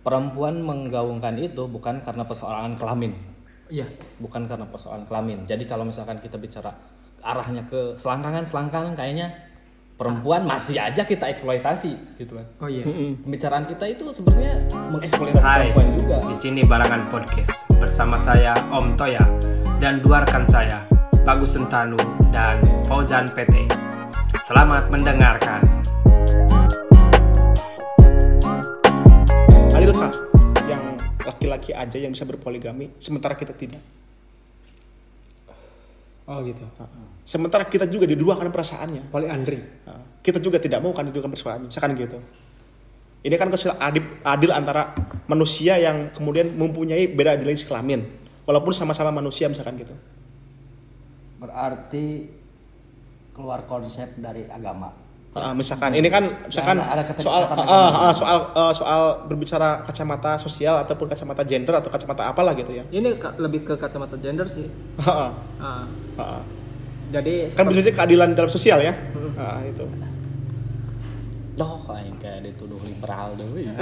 perempuan menggaungkan itu bukan karena persoalan kelamin Iya. bukan karena persoalan kelamin jadi kalau misalkan kita bicara arahnya ke selangkangan selangkangan kayaknya perempuan masih aja kita eksploitasi gitu kan Oh iya. pembicaraan kita itu sebenarnya mengeksploitasi Hai, perempuan juga di sini Barangan Podcast bersama saya Om Toya dan dua rekan saya Bagus Sentanu dan Fauzan PT. Selamat mendengarkan. Adilkah yang laki-laki aja yang bisa berpoligami sementara kita tidak? Oh gitu. Sementara kita juga diduakan perasaannya. Poliandri. Nah, Kita juga tidak mau kan diduakan perasaannya, misalkan gitu. Ini kan kesil adil, adil antara manusia yang kemudian mempunyai beda jenis kelamin, walaupun sama-sama manusia misalkan gitu. berarti keluar konsep dari agama. Ah, misalkan ini kan misalkan Ada- ada kata- soal kata- ah, ah, soal ah, soal berbicara kacamata sosial ataupun kacamata gender atau kacamata apalah gitu ya. Ini ka- lebih ke kacamata gender sih. Ah, ah, ah. jadi kan bisa jadi keadilan dalam sosial ya. Ah, itu. Doh, aing kayak dituduh liberal deh. wih.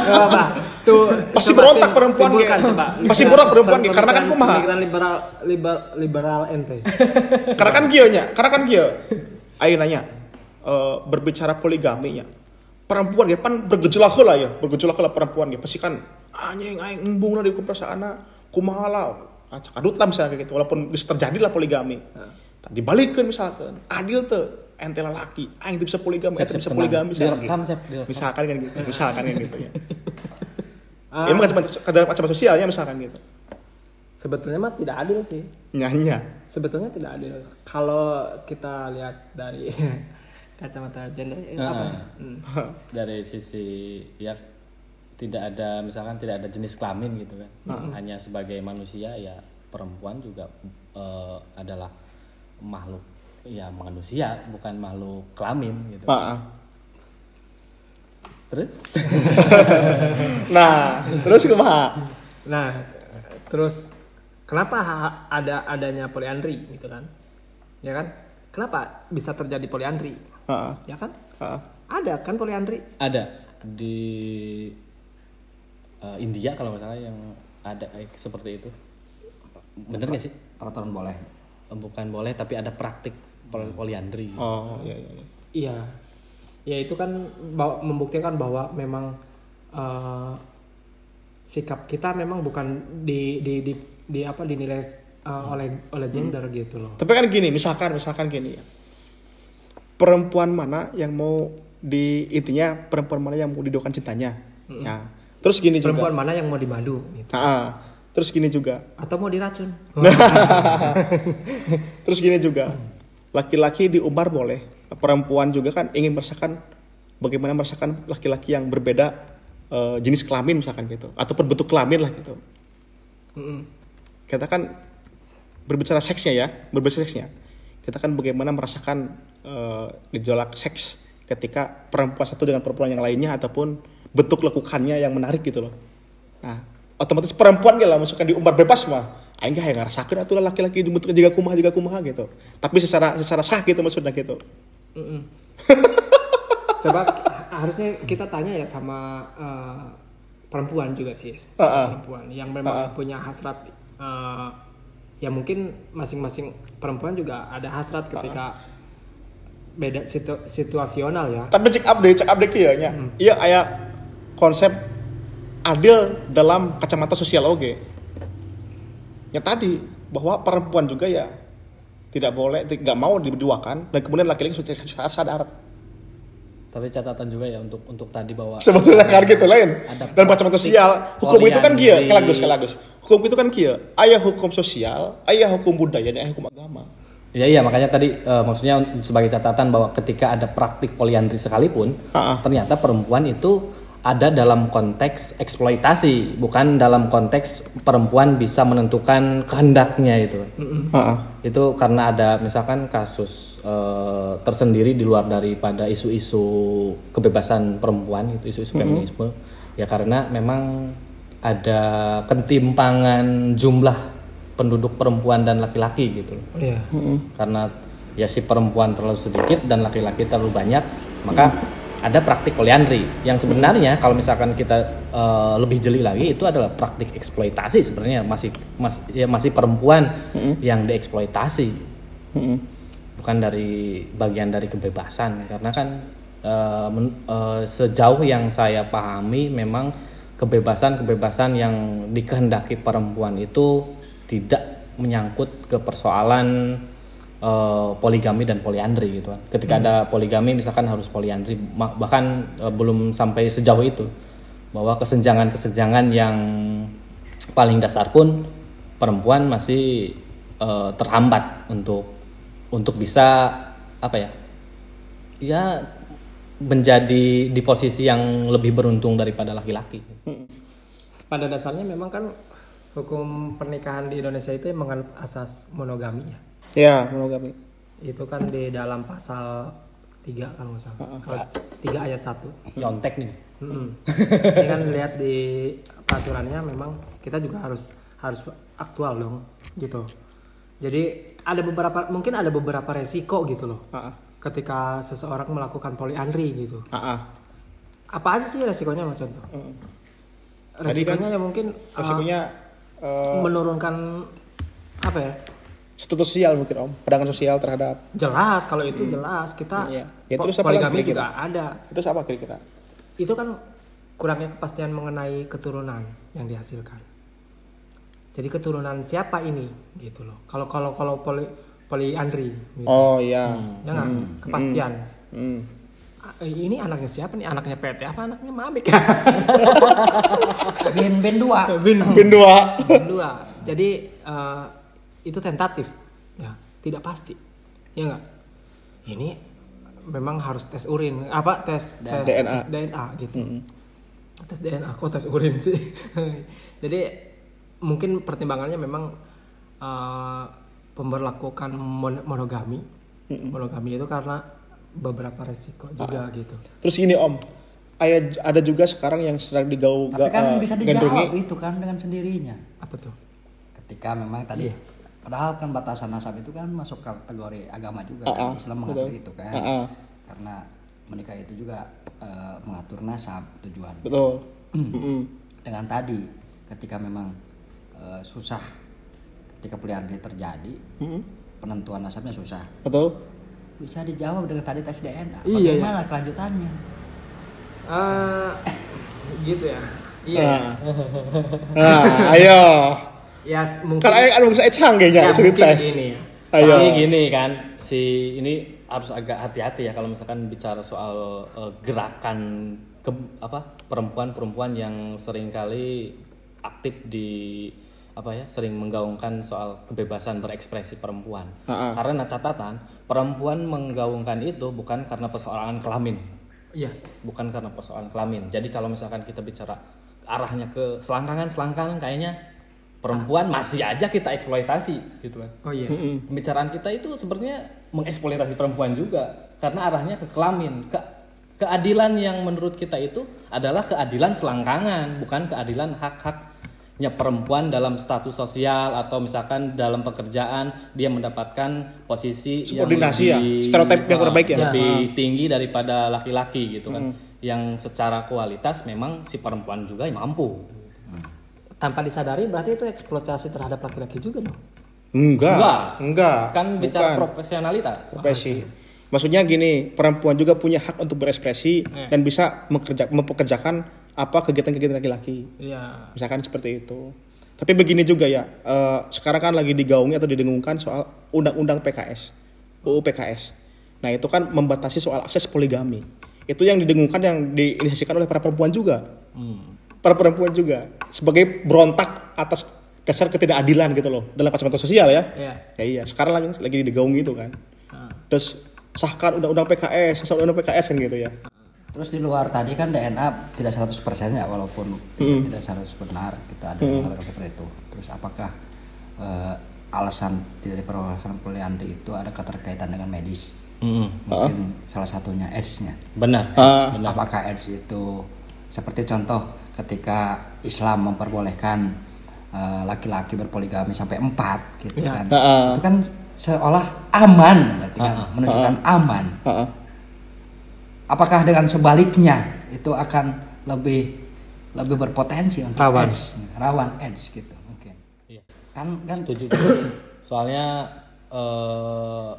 Gak apa. Tuh Pasti berontak perempuan coba. pasti berontak perempuan kayak, karena kan kumaha. liberal liberal liberal ente. karena kan gio nya, karena kan gio. Ayo nanya, eh, berbicara poligami nya. Perempuan ya pan bergejolak lah ya, bergejolak lah perempuan ya. Pasti kan anjing aing embung lah di kumpulsana, kumaha lah. Acak adut lah misalnya kayak gitu, walaupun bisa terjadi lah poligami. Tadi balikin misalkan, adil tuh, ente laki, aing bisa poligami, ente bisa poligami misalkan gitu. Misalkan kan gitu, misalkan kan gitu ya. Ah, emang kacamata, kacamata sosialnya misalkan gitu. sebetulnya mah tidak adil sih. Nyanya. Sebetulnya tidak adil. Kalau kita lihat dari kacamata gender eh, apa? Ah. Hmm. dari sisi ya tidak ada misalkan tidak ada jenis kelamin gitu kan hanya sebagai manusia ya perempuan juga eh, adalah makhluk ya manusia bukan makhluk kelamin gitu Maaf. Terus Nah, terus kumaha? Nah, terus kenapa ada adanya poliandri gitu kan? Ya kan? Kenapa bisa terjadi poliandri? Heeh. Ya kan? Heeh. Ada kan poliandri? ada di eh, India kalau nggak salah yang ada eh, seperti itu bener nggak sih Peraturan boleh. Eh, bukan boleh tapi ada praktik pol- poliandri Oh, iya iya. iya. Ya itu kan membuktikan bahwa memang eh, sikap kita memang bukan di di di, di apa dinilai eh, oleh oleh gender gitu loh. Tapi kan gini, misalkan misalkan gini ya. Perempuan mana yang mau di intinya perempuan mana yang mau didoakan cintanya. Ya. Terus gini juga. Perempuan mana yang mau dimadu gitu. Ah, terus gini juga. Atau mau diracun? Terus gini juga. Laki-laki diumbar boleh. Perempuan juga kan ingin merasakan bagaimana merasakan laki-laki yang berbeda eh, jenis kelamin misalkan gitu ataupun bentuk kelamin lah gitu. Mm-mm. kita kan berbicara seksnya ya, berbicara seksnya. Kita kan bagaimana merasakan eh, gejolak seks ketika perempuan satu dengan perempuan yang lainnya ataupun bentuk lekukannya yang menarik gitu loh. Nah, otomatis perempuan gak lah masukkan di umbar bebas mah. Aing gak ngerasakeun atuh lah laki-laki bentuk juga kumaha juga kumaha gitu. Tapi secara secara sah gitu maksudnya gitu. Mm-mm. Coba harusnya kita tanya ya sama eh, perempuan juga sih, Heeh. perempuan yang memang punya hasrat. eh, ya mungkin masing-masing perempuan juga ada hasrat ketika beda situ- situasional ya. Tapi cek update, cek update kieu nya. Iya aya konsep adil dalam kacamata sosial oge. Ya tadi bahwa perempuan juga ya tidak boleh tidak mau diduakan dan kemudian laki-laki sudah sadar, sadar. tapi catatan juga ya untuk untuk tadi bahwa sebetulnya kan gitu lain dan praktik sosial. Hukum itu kan kia. Kelagus kelagus. Hukum itu kan kia. Ayah hukum sosial ayah hukum budaya dan ayah hukum agama. Ya iya. Makanya tadi eh, maksudnya sebagai catatan bahwa ketika ada praktik poliandri sekalipun Ha-ha. ternyata perempuan itu ada dalam konteks eksploitasi bukan dalam konteks perempuan bisa menentukan kehendaknya itu. Heeh. Itu karena ada misalkan kasus eh, tersendiri di luar daripada isu-isu kebebasan perempuan itu isu-isu feminisme ya karena memang ada ketimpangan jumlah penduduk perempuan dan laki-laki gitu Iya. karena ya si perempuan terlalu sedikit dan laki-laki terlalu banyak maka ada praktik poliandri yang sebenarnya kalau misalkan kita eh, lebih jeli lagi itu adalah praktik eksploitasi sebenarnya masih mas, ya masih perempuan yang dieksploitasi Mm-mm. bukan dari bagian dari kebebasan karena kan eh, men- eh, sejauh yang saya pahami memang kebebasan-kebebasan yang dikehendaki perempuan itu tidak menyangkut ke persoalan eh, poligami dan poliandri gitu kan. Ketika ada poligami misalkan harus poliandri bahkan eh, belum sampai sejauh itu bahwa kesenjangan-kesenjangan yang paling dasar pun perempuan masih eh, terhambat untuk untuk bisa apa ya ya menjadi di posisi yang lebih beruntung daripada laki-laki. pada dasarnya memang kan hukum pernikahan di Indonesia itu menganut asas monogami ya. Ya, monogami. Itu kan di dalam pasal 3 kalau nggak salah. Kalau 3 ayat 1. Nyontek nih. Mm-mm. Ini kan lihat di peraturannya memang kita juga harus harus aktual dong gitu. Jadi ada beberapa mungkin ada beberapa resiko gitu loh Ah, ah. ketika seseorang melakukan poliandri gitu. Ah, ah. Apa aja sih resikonya mas contoh? Mm. Resikonya ya mungkin uh, Resikonya eh, menurunkan apa ya? Status sosial mungkin om, pandangan sosial terhadap Jelas kalau itu jelas kita Iya. Ya, po- terus apa poligami juga ada. itu apa kira-kira? Itu kan kurangnya kepastian mengenai keturunan yang dihasilkan. Jadi keturunan siapa ini gitu loh. Kalau kalau kalau poli poliandri gitu. Oh iya. ya nggak? kepastian. Hmm. Ah, Ini anaknya siapa nih? Anaknya PT apa anaknya Mabik? Ben Ben dua. Bin Pin dua. Bin dua. Jadi eh, itu tentatif, ya tidak pasti, ya nggak. Ini memang harus tes urin, apa tes tes DNA. tes DNA gitu. Tes DNA, kok tes urin sih? Jadi mungkin pertimbangannya memang eh, pemberlakukan mon- monogami, monogami itu karena beberapa resiko juga gitu. Terus gini om, ada ada juga sekarang yang sedang digau Tapi kan eh, bisa dijawab itu kan dengan sendirinya. Apa tuh? Ketika memang tadi padahal kan batasan nasab itu kan masuk kategori agama juga Ah, kan ah, Islam mengatur betul. itu kan. Ah, ah. Karena menikah itu juga eh, mengatur nasab tujuan. Betul. Dengan tadi ketika memang eh, susah ketika poliandri terjadi Mm-mm. penentuan nasabnya susah Betul. bisa dijawab dengan tadi tes DNA Iya, bagaimana kelanjutannya Eh, gitu ya. Iya. Nah, nah ayo. Ya mungkin Kan ayah kan bisa canggihnya Ya, mungkin dites. gini. Ayo. Tapi gini kan, si ini harus agak hati-hati ya kalau misalkan bicara soal eh, gerakan ke apa perempuan-perempuan yang sering kali aktif di apa ya sering menggaungkan soal kebebasan berekspresi perempuan. Ha-ha. Karena catatan perempuan menggaungkan itu bukan karena persoalan kelamin, Iya. bukan karena persoalan kelamin. Jadi kalau misalkan kita bicara arahnya ke selangkangan selangkangan kayaknya perempuan masih aja kita eksploitasi gitu kan. Oh iya. pembicaraan kita itu sebenarnya mengeksploitasi perempuan juga karena arahnya ke kelamin. Ke keadilan yang menurut kita itu adalah keadilan selangkangan bukan keadilan hak-haknya perempuan dalam status sosial atau misalkan dalam pekerjaan dia mendapatkan posisi yang Subordinasi ya, lebih- stereotip yang Ah, kurang baik ya. lebih tinggi daripada laki-laki gitu kan. Yang secara kualitas memang si perempuan juga mampu Tanpa disadari berarti itu eksploitasi terhadap laki-laki juga dong. Enggak. Enggak. Enggak. kan bicara Bukan. profesionalitas profesi. Maksudnya gini, perempuan juga punya hak untuk berekspresi dan bisa mengerja, mempekerjakan apa kegiatan-kegiatan laki-laki. Iya. Misalkan seperti itu. Tapi begini juga ya, eh, sekarang kan lagi digaungi atau didengungkan soal undang-undang PKS, UU PKS. Nah itu kan membatasi soal akses poligami. Itu yang didengungkan yang diinisiasikan oleh para perempuan juga. Para perempuan juga sebagai berontak atas dasar ketidakadilan gitu loh dalam kacamata sosial ya. Iya. Ya iya, sekarang lagi lagi digaungi itu kan. Ah. Terus sahkan undang-undang PKS, sahkan undang PKS kan gitu ya. Terus di luar tadi kan DNA tidak 100% ya walaupun tidak 100 benar kita ada yang mengatakan seperti itu. Terus apakah eh, alasan tidak diperbolehkan poliandri itu ada keterkaitan dengan medis? Mm-mm. Mungkin salah satunya AIDS-nya. benar Ah. benar Apakah AIDS itu seperti contoh ketika Islam memperbolehkan eh, laki-laki berpoligami sampai empat gitu Ya. kan? Ah. Itu kan seolah aman, berarti kan Ah, ah. menunjukkan aman. Heeh. apakah dengan sebaliknya itu akan lebih lebih berpotensi untuk Rawan. AIDS, rawan AIDS gitu mungkin. Iya. Kan kan setuju soalnya eh,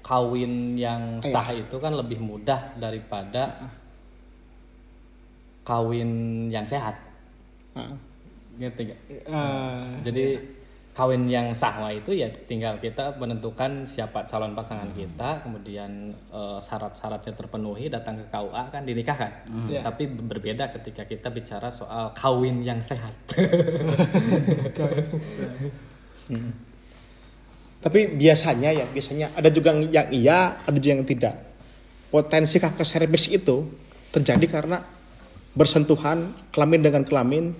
kawin yang sah itu kan lebih mudah daripada kawin yang sehat Heeh. ngerti nggak? Eh, jadi kawin yang sah itu ya tinggal kita menentukan siapa calon pasangan kita kemudian eh, syarat-syaratnya terpenuhi datang ke KUA kan dinikahkan Iya. tapi berbeda ketika kita bicara soal kawin yang sehat Tapi biasanya ya, biasanya ada juga yang iya, ada juga yang tidak. Potensi kanker serviks itu terjadi karena bersentuhan kelamin dengan kelamin,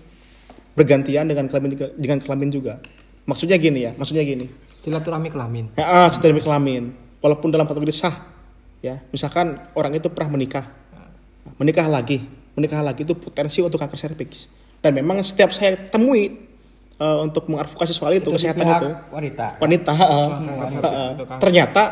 bergantian dengan kelamin dengan kelamin juga. Maksudnya gini ya, maksudnya gini. silaturahmi kelamin. Ya, ah, silaturahmi kelamin. Walaupun dalam kategori sah, ya, misalkan orang itu pernah menikah, menikah lagi, menikah lagi itu potensi untuk kanker serviks. Dan memang setiap saya temui eh, untuk mengadvokasi soal itu, itu kesehatan itu, wanita. wanita kanker Heeh. serviks, itu kan. ternyata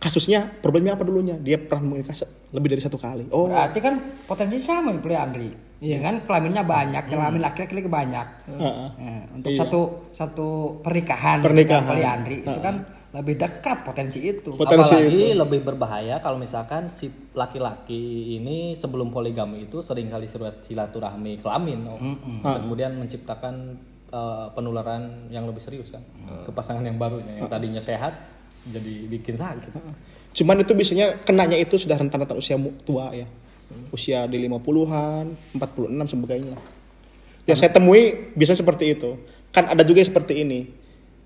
kasusnya problemnya apa dulunya dia pernah menikah lebih dari satu kali oh Berarti kan potensi sama nih Andri. Iya. Dengan kelaminnya banyak, kelamin laki-laki lebih banyak. heeh. Eh, untuk Iya. satu satu pernikahan, Pernikahan. dengan Andri itu kan lebih dekat potensi itu. Potensi Apalagi lebih berbahaya kalau misalkan si laki-laki ini sebelum poligami itu sering kali silaturahmi kelamin, oh. kemudian menciptakan eh, penularan yang lebih serius kan ke pasangan yang barunya yang tadinya sehat jadi bikin sakit. cuman itu biasanya kenanya itu sudah rentan-rentan usia tua ya usia di 50-an 46 sebagainya yang saya temui bisa seperti itu kan ada juga yang seperti ini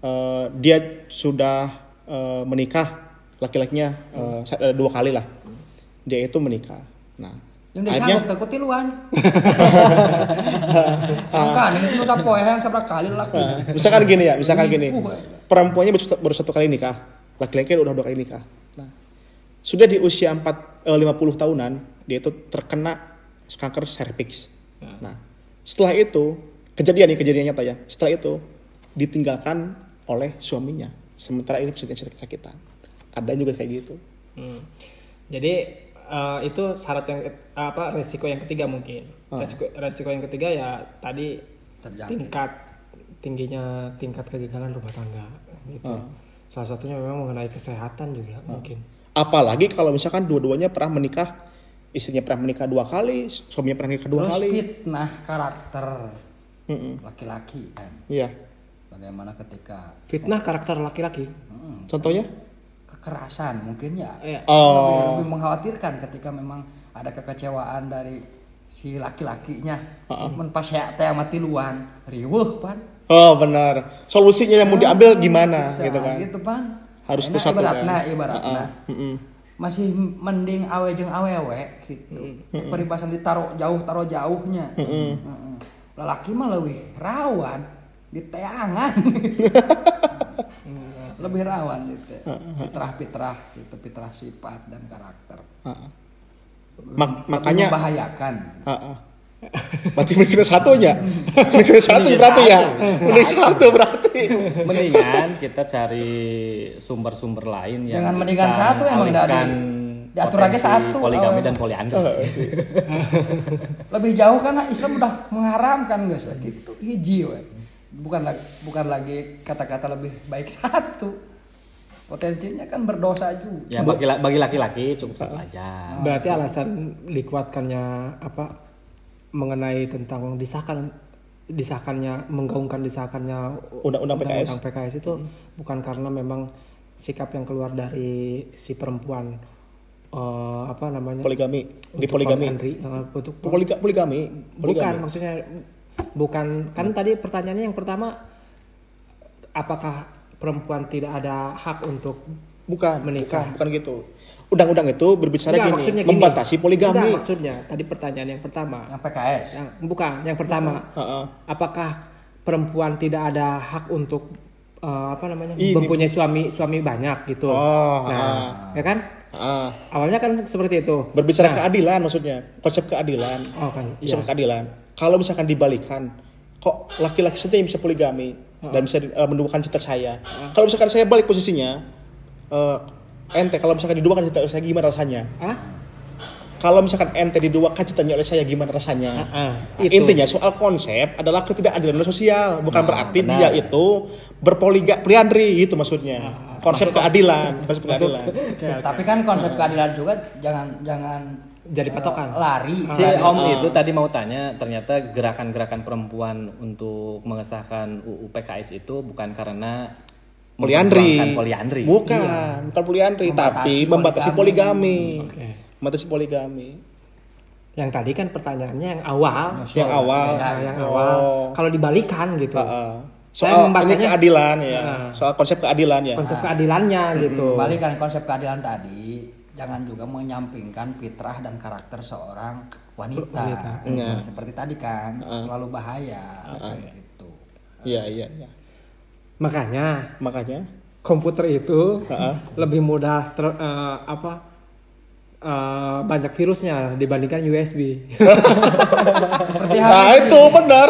Eh, dia sudah eh, menikah laki-lakinya eh, eh, dua kali lah dia itu menikah nah Yang akhirnya takut tiluan. Nih itu siapa ya yang seberapa kali laki. Nah, misalkan gini ya, misalkan gini. Ya. Perempuannya baru, satu- baru satu kali nikah, laki-laki udah dua kali nikah. Nah, sudah di usia 4 eh, 50 tahunan dia itu terkena kanker serviks. Nah, setelah itu kejadian nih kejadian nyata ya. Setelah itu ditinggalkan oleh suaminya. Sementara ini bisa sakit-sakitan. Ada juga kayak gitu. Hmm. Jadi eh, itu syarat yang apa resiko yang ketiga mungkin. Resiko resiko yang ketiga ya tadi Terjangkit. tingkat tingginya tingkat kegagalan rumah tangga gitu. Salah satunya memang mengenai kesehatan juga mungkin. Apalagi kalau misalkan dua-duanya pernah menikah, istrinya pernah menikah dua kali, suaminya pernah menikah dua Terus kali. fitnah karakter laki-laki kan. Iya. Bagaimana ketika Fitnah karakter laki-laki. mm, Contohnya? kekerasan mungkin ya. Iya. lebih, Oh. lebih mengkhawatirkan ketika memang ada kekecewaan dari si laki-lakinya. Men pas ya teh mati luan, riweuh pan. Oh benar. Solusinya yang mau diambil gimana Bisa, gitu kan? Gitu pan. Harus Enak bersatu ibaratna, kan? ibaratna. Mm-mm. Masih mending awe jeung awewe gitu. Cek Peribasan ditaruh jauh taruh jauhnya. Heeh. Lelaki mah lebih rawan di teangan. lebih rawan gitu. Fitrah-fitrah gitu, fitrah sifat dan karakter. Ha-ha. Mak- makanya membahayakan. ha-ha. berarti mikir satunya. Mikir satu berarti ya. Mikir satu berarti. Mendingan kita cari sumber-sumber lain yang Jangan mendingan satu emang dari- alihkan diatur lagi satu, poligami oh. dan poliandri. lebih jauh kan Islam udah mengharamkan guys gitu hiji we. bukan lagi bukan lagi kata-kata lebih baik satu potensinya kan berdosa juga Ya bagi bagi laki-laki cukup satu aja. Berarti alasan dikuatkannya apa mengenai tentang disahkan disahkannya menggaungkan disahkannya Undang-undang PKS. undang-undang PKS itu bukan karena memang sikap yang keluar dari si perempuan eh, apa namanya Poligami. Di poligami. poliandri, eh, untuk Poliga- poligami. bukan Poligami. maksudnya bukan kan tadi pertanyaannya yang pertama apakah perempuan tidak ada hak untuk Bukan, menikah. bukan, bukan gitu. Undang-undang itu berbicara Enggak, gini, gini. membatasi poligami. Enggak, maksudnya tadi pertanyaan yang pertama yang PKS yang bukan yang pertama Ha-ha. apakah perempuan tidak ada hak untuk eh, apa namanya Ini- mempunyai suami suami banyak gitu Oh, nah ya kan Ha-ha. awalnya kan seperti itu Berbicara Nah, keadilan maksudnya, konsep keadilan. oh kan Konsep iya. keadilan. Kalau misalkan dibalikan, kok laki-laki saja yang bisa poligami dan bisa uh, menduakan cita saya. Kalau misalkan saya balik posisinya, eh, ente kalau misalkan diduakan cita saya gimana rasanya? Hah? kalau misalkan ente di dua kaji tanya oleh saya gimana rasanya Ah, Nah, itu. intinya soal konsep adalah ketidakadilan sosial bukan Nah, berarti benar. dia itu berpoliga poliandri itu maksudnya konsep keadilan konsep keadilan Tapi kan konsep keadilan juga jangan jangan Jadi eh, patokan. lari Si dari- Om itu tadi mau tanya, ternyata gerakan-gerakan perempuan untuk mengesahkan UU PKS itu bukan karena poliandri poliandri. bukan bukan poliandri Membatasi tapi membatasi poligami Oke. membatasi poligami Yang tadi kan pertanyaannya yang awal, yang awal Nah, yang Oh. awal kalau dibalikan gitu. Heeh. Saya soal ini membacanya- keadilan ya Nah. soal konsep keadilan ya Konsep keadilannya gitu. Kembali kan konsep keadilan tadi, jangan juga menyampingkan fitrah dan karakter seorang wanita. Iya. Seperti tadi kan, terlalu bahaya kan gitu. iya iya iya Makanya makanya komputer itu Heeh. lebih mudah ter, eh, apa eh, banyak virusnya dibandingkan USB. Seperti nah halnya itu begini. benar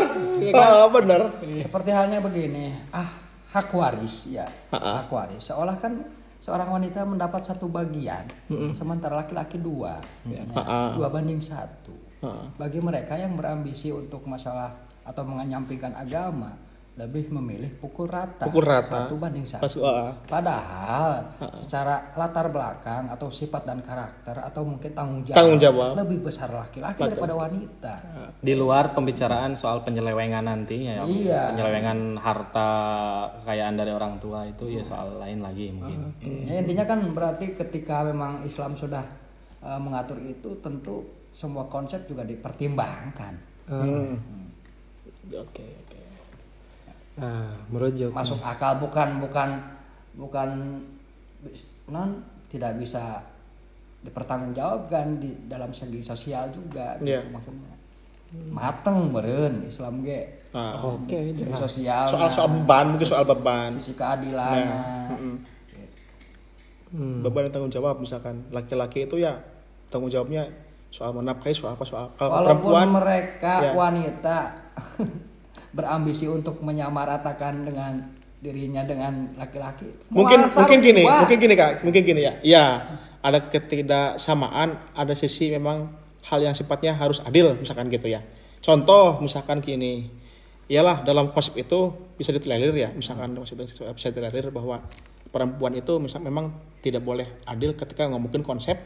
kan? Ah, benar Seperti halnya begini, ah hak waris ya, hak waris. Seolah kan seorang wanita mendapat satu bagian, sementara laki-laki dua, Ya, Ha-ha. dua banding satu. Bagi mereka yang berambisi untuk masalah atau menyampingkan agama, lebih memilih pukul rata, Pukul rata. satu banding satu. Pas- ah. Padahal secara latar belakang atau sifat dan karakter atau mungkin tanggung jawab, Tanggung jawab. lebih besar laki-laki daripada wanita. Di luar pembicaraan soal penyelewengan nantinya ya. Iya. penyelewengan harta kekayaan dari orang tua itu ya soal lain lagi mungkin. Ya, intinya kan berarti ketika memang Islam sudah uh, mengatur itu tentu semua konsep juga dipertimbangkan. Hmm. oke oke Nah, merujuk. Masuk akal bukan bukan bukan non tidak bisa dipertanggungjawabkan di dalam segi sosial juga gitu Iya. maksudnya. Mateng meren Islam ge. Nah, Oke, Segi jelas. sosial soal soal beban mungkin soal beban sisi keadilannya. Mm-mm. Hmm. beban dan tanggung jawab misalkan laki-laki itu ya tanggung jawabnya soal menafkahi soal apa soal kalau Walaupun perempuan mereka ya. wanita berambisi untuk menyamaratakan dengan dirinya dengan laki-laki. mungkin Mual mungkin gini dua. mungkin gini kak. Mungkin gini ya. Ya ada ketidaksamaan ada sisi memang hal yang sifatnya harus adil misalkan gitu ya. Contoh misalkan gini. Iyalah dalam konsep itu bisa ditolerir ya. Misalkan maksudnya bisa ditolerir bahwa perempuan itu misal memang tidak boleh adil ketika ngomongin konsep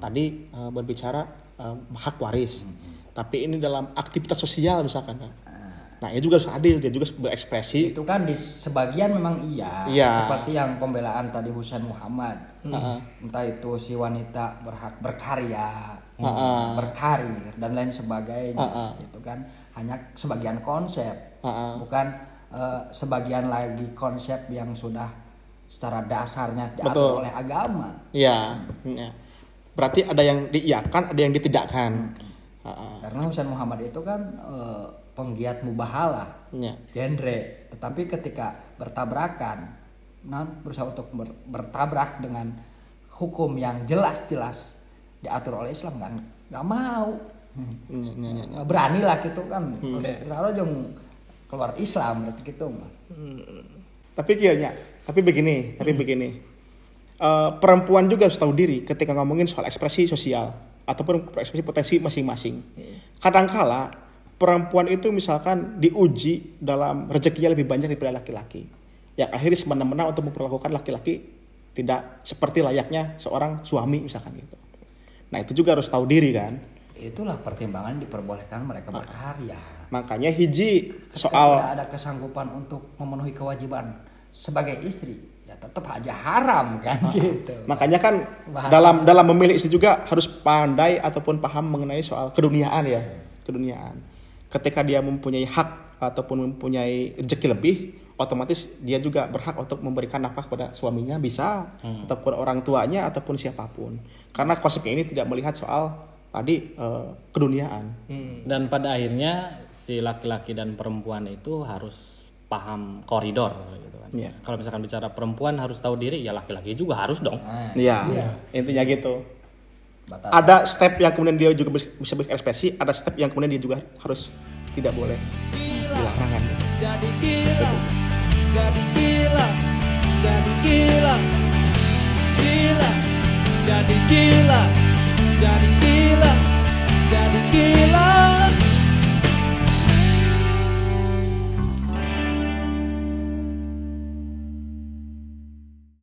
tadi eh, berbicara eh, hak waris. Tapi ini dalam aktivitas sosial misalkan kan nah ini juga harus adil dia juga berekspresi itu kan di sebagian memang iya. Iya. Seperti yang pembelaan tadi Husain Muhammad. Heeh. Entah itu si wanita berhak berkarya, Heeh. berkarir dan lain sebagainya. Heeh. Itu kan hanya sebagian konsep. Heeh. Bukan eh, sebagian lagi konsep yang sudah secara dasarnya Betul. diatur oleh agama. Iya, ya. Berarti ada yang diiakan, ada yang ditidakkan. Heeh. Karena Husain Muhammad itu kan eh, penggiat mubahalah, Ya. genre. Tetapi ketika bertabrakan, nah berusaha untuk ber- bertabrak dengan hukum yang jelas-jelas diatur oleh Islam kan nggak mau, Hmm. Ya, ya, ya. nggak berani lah gitu kan. Lalu jeng keluar Islam berarti gitu. Tapi kayaknya, tapi begini, tapi begini. Eh, perempuan juga harus tahu diri ketika ngomongin soal ekspresi sosial ataupun ekspresi potensi masing-masing. Kadangkala perempuan itu misalkan diuji dalam rezekinya lebih banyak daripada laki-laki. Yang akhirnya semena-mena untuk memperlakukan laki-laki tidak seperti layaknya seorang suami misalkan gitu. Nah itu juga harus tahu diri kan. Itulah pertimbangan diperbolehkan mereka berkarya. Makanya hiji Ketika soal tidak ada kesanggupan untuk memenuhi kewajiban sebagai istri, ya tetap aja haram kan gitu. makanya kan Bahasa. dalam dalam memilih istri juga harus pandai ataupun paham mengenai soal keduniaan ya. Keduniaan. Ketika dia mempunyai hak ataupun mempunyai rezeki lebih otomatis dia juga berhak untuk memberikan nafkah kepada suaminya bisa ataupun orang tuanya ataupun siapa pun. Karena konsepnya ini tidak melihat soal tadi eh, keduniaan. Dan pada akhirnya si laki-laki dan perempuan itu harus paham koridor gitu kan. Iya. Kalau misalkan bicara perempuan harus tahu diri, ya laki-laki juga harus dong. Nah, ya intinya gitu batas ada step yang kemudian dia juga bisa berekspresi ada step yang kemudian dia juga harus tidak boleh gitu. jadi gila jadi gila jadi gila gila jadi gila jadi gila jadi gila